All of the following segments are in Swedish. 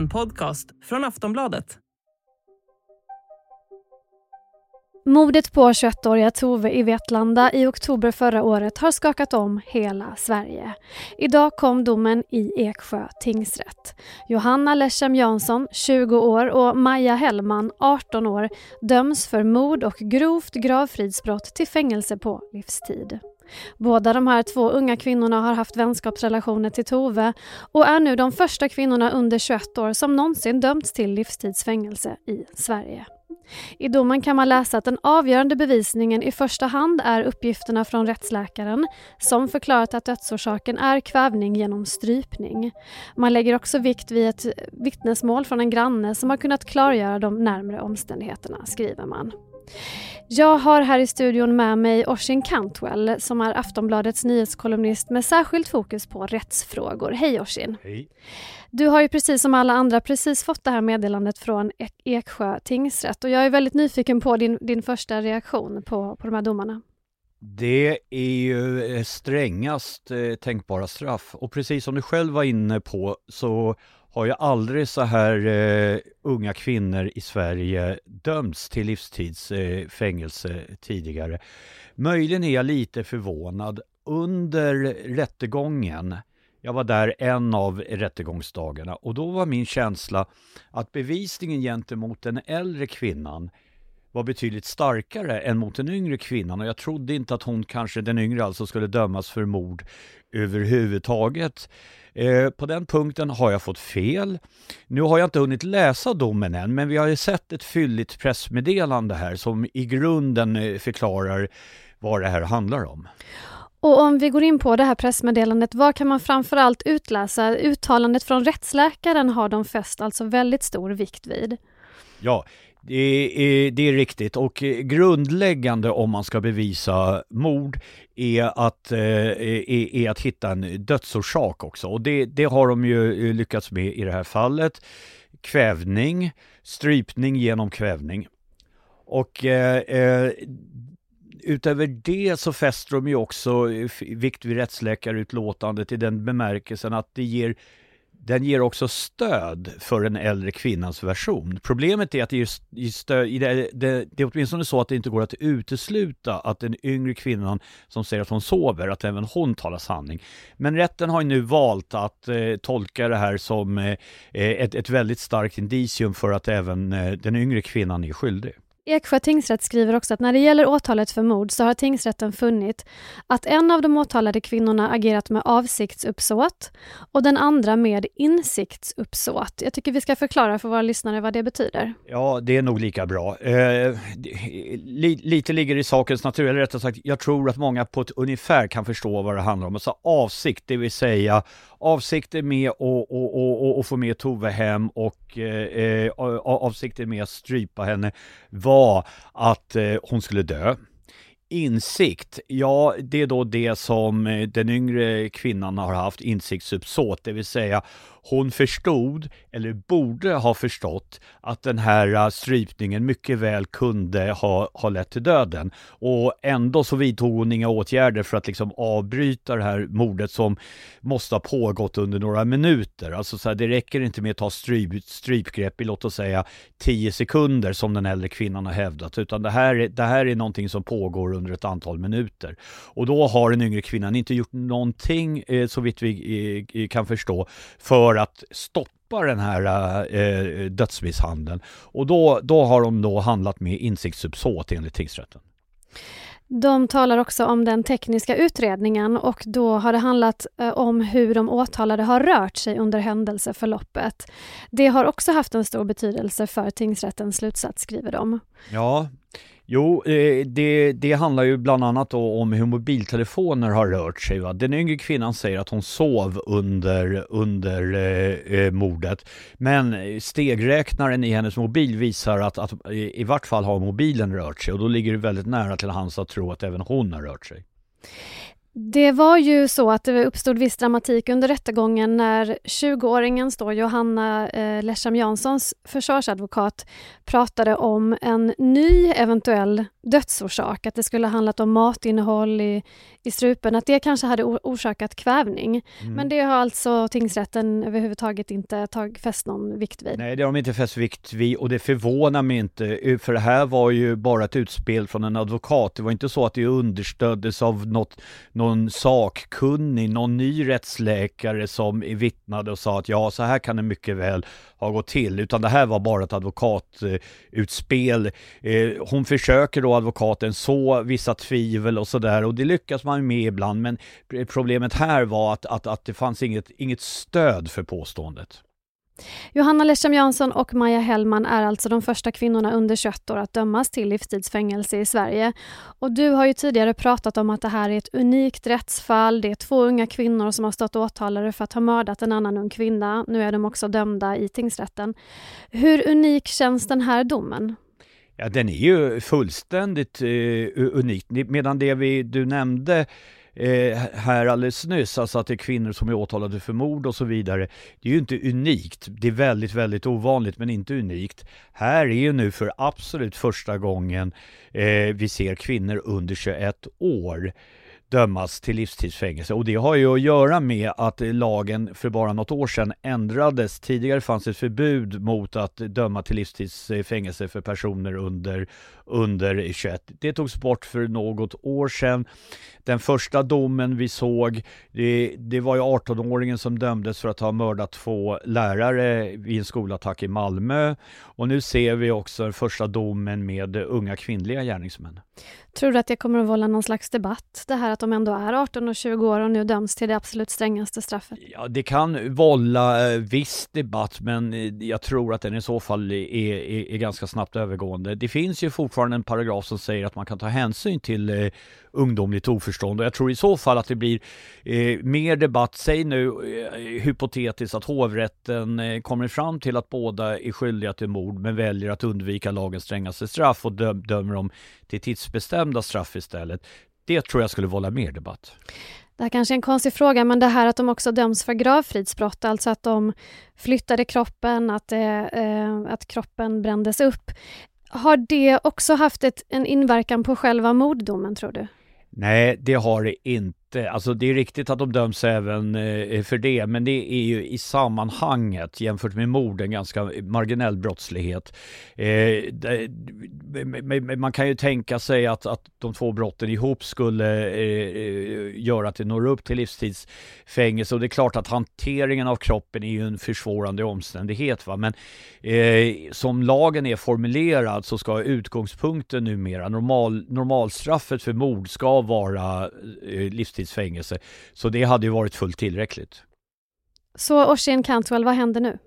En podcast från Aftonbladet. Mordet på 21-åriga Tove i Vetlanda i oktober förra året har skakat om hela Sverige. Idag kom domen i Eksjö tingsrätt. Johanna Leshem Jansson, 20 år och Maja Hellman, 18 år döms för mord och grovt gravfridsbrott till fängelse på livstid. Båda de här två unga kvinnorna har haft vänskapsrelationer till Tove och är nu de första kvinnorna under 21 år som någonsin dömts till livstidsfängelse i Sverige. I domen kan man läsa att den avgörande bevisningen i första hand är uppgifterna från rättsläkaren som förklarat att dödsorsaken är kvävning genom strypning. Man lägger också vikt vid ett vittnesmål från en granne som har kunnat klargöra de närmre omständigheterna, skriver man. Jag har här i studion med mig Oshin Cantwell som är Aftonbladets nyhetskolumnist med särskilt fokus på rättsfrågor. Hej Oshin! Hej! Du har ju precis som alla andra precis fått det här meddelandet från Eksjö tingsrätt och jag är väldigt nyfiken på din, din första reaktion på, på de här domarna. Det är ju eh, strängast eh, tänkbara straff och precis som du själv var inne på så har ju aldrig så här eh, unga kvinnor i Sverige dömts till livstidsfängelse eh, tidigare. Möjligen är jag lite förvånad. Under rättegången jag var där en av rättegångsdagarna och då var min känsla att bevisningen gentemot den äldre kvinnan var betydligt starkare än mot den yngre kvinnan och jag trodde inte att hon kanske, den yngre alltså, skulle dömas för mord överhuvudtaget. Eh, på den punkten har jag fått fel. Nu har jag inte hunnit läsa domen än, men vi har ju sett ett fylligt pressmeddelande här som i grunden eh, förklarar vad det här handlar om. Och om vi går in på det här pressmeddelandet, vad kan man framförallt utläsa? Uttalandet från rättsläkaren har de fäst alltså väldigt stor vikt vid. Ja, det är, det är riktigt och grundläggande om man ska bevisa mord är att, eh, är, är att hitta en dödsorsak också och det, det har de ju eh, lyckats med i det här fallet. Kvävning, strypning genom kvävning. Och eh, eh utöver det så fäster de ju också vikt vid rättsläkarutlåtandet i den bemärkelsen att det ger den ger också stöd för den äldre kvinnans version. Problemet är att det, ger stöd, det, det, det är åtminstone så att det inte går att utesluta att den yngre kvinnan som säger att hon sover, att även hon talar sanning. Men rätten har nu valt att eh, tolka det här som eh, eh, ett, ett väldigt starkt indicium för att även eh, den yngre kvinnan är skyldig. Eksjö tingsrätt skriver också att när det gäller åtalet för mord så har tingsrätten funnit att en av de åtalade kvinnorna agerat med avsiktsuppsåt och den andra med insiktsuppsåt. Jag tycker vi ska förklara för våra lyssnare vad det betyder. Ja, det är nog lika bra. Eh, li, lite ligger i sakens natur, eller rättare sagt, jag tror att många på ett ungefär kan förstå vad det handlar om. Alltså avsikt, det vill säga avsikter med att få med Tove hem och eh, eh avsikter med att strypa henne var att eh, hon skulle dö. Insikt, ja det är då det som eh, den yngre kvinnan har haft insiktsuppsåt, det vill säga hon förstod, eller borde ha förstått, att den här eh, strypningen mycket väl kunde ha, ha lett till döden. Och ändå så vidtog hon inga åtgärder för att liksom avbryta det här mordet som måste ha pågått under några minuter. Alltså så här, det räcker inte med att ta stryp, strypgrepp i låt oss säga 10 sekunder som den äldre kvinnan har hävdat, utan det här, det här är någonting som pågår under ett antal minuter. Och då har den yngre kvinnan inte gjort någonting, eh, så vitt vi eh, kan förstå, för att stoppa den här eh, dödsmisshandeln. Och då, då har de då handlat med insiktsuppsåt enligt tingsrätten. De talar också om den tekniska utredningen och då har det handlat eh, om hur de åtalade har rört sig under händelseförloppet. Det har också haft en stor betydelse för tingsrättens slutsats, skriver de. Ja, Jo, eh, det, det handlar ju bland annat om hur mobiltelefoner har rört sig. Va? Den yngre kvinnan säger att hon sov under, under eh, eh mordet. Men stegräknaren i hennes mobil visar att, att eh, i vart fall har mobilen rört sig och då ligger det väldigt nära till hans att tro att även hon har rört sig. Det var ju så att det uppstod viss dramatik under rättegången när 20-åringen då, Johanna eh, Lesham Janssons försvarsadvokat pratade om en ny eventuell dödsorsak, att det skulle ha handlat om matinnehåll i, i strupen, att det kanske hade orsakat kvävning. Mm. Men det har alltså tingsrätten överhuvudtaget inte tag, fäst någon vikt vid? Nej, det har de inte fäst vikt vid och det förvånar mig inte, för det här var ju bara ett utspel från en advokat. Det var inte så att det understöddes av något, någon sakkunnig, någon ny rättsläkare som vittnade och sa att ja, så här kan det mycket väl ha gått till, utan det här var bara ett advokatutspel. Eh, hon försöker då, advokaten, så vissa tvivel och sådär och det lyckas man med ibland, men problemet här var att, att, att det fanns inget, inget stöd för påståendet. Johanna Lesham Jansson och Maja Hellman är alltså de första kvinnorna under 21 år att dömas till livstidsfängelse i Sverige. Och du har ju tidigare pratat om att det här är ett unikt rättsfall. Det är två unga kvinnor som har stått åtalade för att ha mördat en annan ung kvinna. Nu är de också dömda i tingsrätten. Hur unik känns den här domen? Ja, den är ju fullständigt eh, unik. Medan det vi, du nämnde eh, här alldeles nyss, alltså att det är kvinnor som är åtalade för mord och så vidare. Det är ju inte unikt. Det är väldigt, väldigt ovanligt men inte unikt. Här är ju nu för absolut första gången eh, vi ser kvinnor under 21 år dömas till livstidsfängelse och det har ju att göra med att lagen för bara något år sedan ändrades. Tidigare fanns ett förbud mot att döma till livstidsfängelse för personer under, under 21. Det togs bort för något år sedan. Den första domen vi såg, det, det var ju 18-åringen som dömdes för att ha mördat två lärare vid en skolattack i Malmö. Och nu ser vi också den första domen med unga kvinnliga gärningsmän. Tror du att det kommer att vålla någon slags debatt, det här att de ändå är 18 och 20 år och nu döms till det absolut strängaste straffet? Ja, det kan vålla eh, viss debatt, men eh, jag tror att den i så fall är, är, är ganska snabbt övergående. Det finns ju fortfarande en paragraf som säger att man kan ta hänsyn till eh, ungdomligt oförstånd och jag tror i så fall att det blir eh, mer debatt. Säg nu eh, hypotetiskt att hovrätten eh, kommer fram till att båda är skyldiga till mord men väljer att undvika lagens strängaste straff och dö dömer dem till tidsbestämda straff istället. Det tror jag skulle vålla mer debatt. Det här kanske är en konstig fråga, men det här att de också döms för gravfridsbrott, alltså att de flyttade kroppen, att, eh, att kroppen brändes upp. Har det också haft ett, en inverkan på själva morddomen, tror du? Nej, det har det inte. Eh, alltså det är riktigt att de döms även eh, för det, men det är ju i sammanhanget jämfört med mord en ganska marginell brottslighet. Eh, man kan ju tänka sig att, att de två brotten ihop skulle göra att det når upp till livstidsfängelse och det är klart att hanteringen av kroppen är ju en försvårande omständighet. Va? Men som lagen är formulerad så ska utgångspunkten numera, normal, normalstraffet för mord ska vara livstidsfängelse livstidsfängelse. Så det hade ju varit fullt tillräckligt. Så Oisin Cantwell, vad händer nu?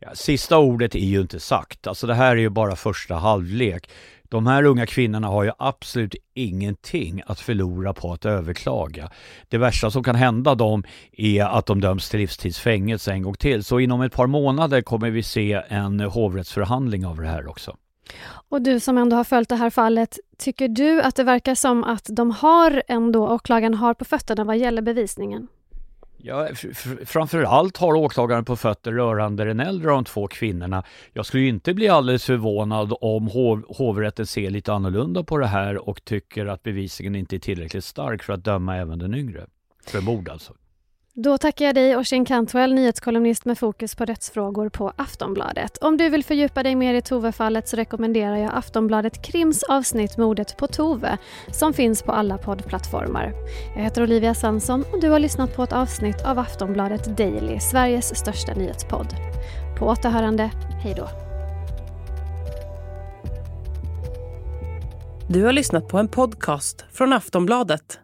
Ja, sista ordet är ju inte sagt. Alltså det här är ju bara första halvlek. De här unga kvinnorna har ju absolut ingenting att förlora på att överklaga. Det värsta som kan hända dem är att de döms till livstidsfängelse en gång till. Så inom ett par månader kommer vi se en hovrättsförhandling av det här också. Och du som ändå har följt det här fallet, tycker du att det verkar som att de har ändå, åklagaren har på fötterna vad gäller bevisningen? Ja, framförallt har åklagaren på fötter rörande den äldre av de två kvinnorna. Jag skulle inte bli alldeles förvånad om hov, hovrätten ser lite annorlunda på det här och tycker att bevisningen inte är tillräckligt stark för att döma även den yngre. För mord alltså. Då tackar jag dig Oisin Cantwell, nyhetskolumnist med fokus på rättsfrågor på Aftonbladet. Om du vill fördjupa dig mer i Tove-fallet så rekommenderar jag Aftonbladet Krims avsnitt Mordet på Tove som finns på alla poddplattformar. Jag heter Olivia Sansson och du har lyssnat på ett avsnitt av Aftonbladet Daily, Sveriges största nyhetspodd. På återhörande, hej då. Du har lyssnat på en podcast från Aftonbladet.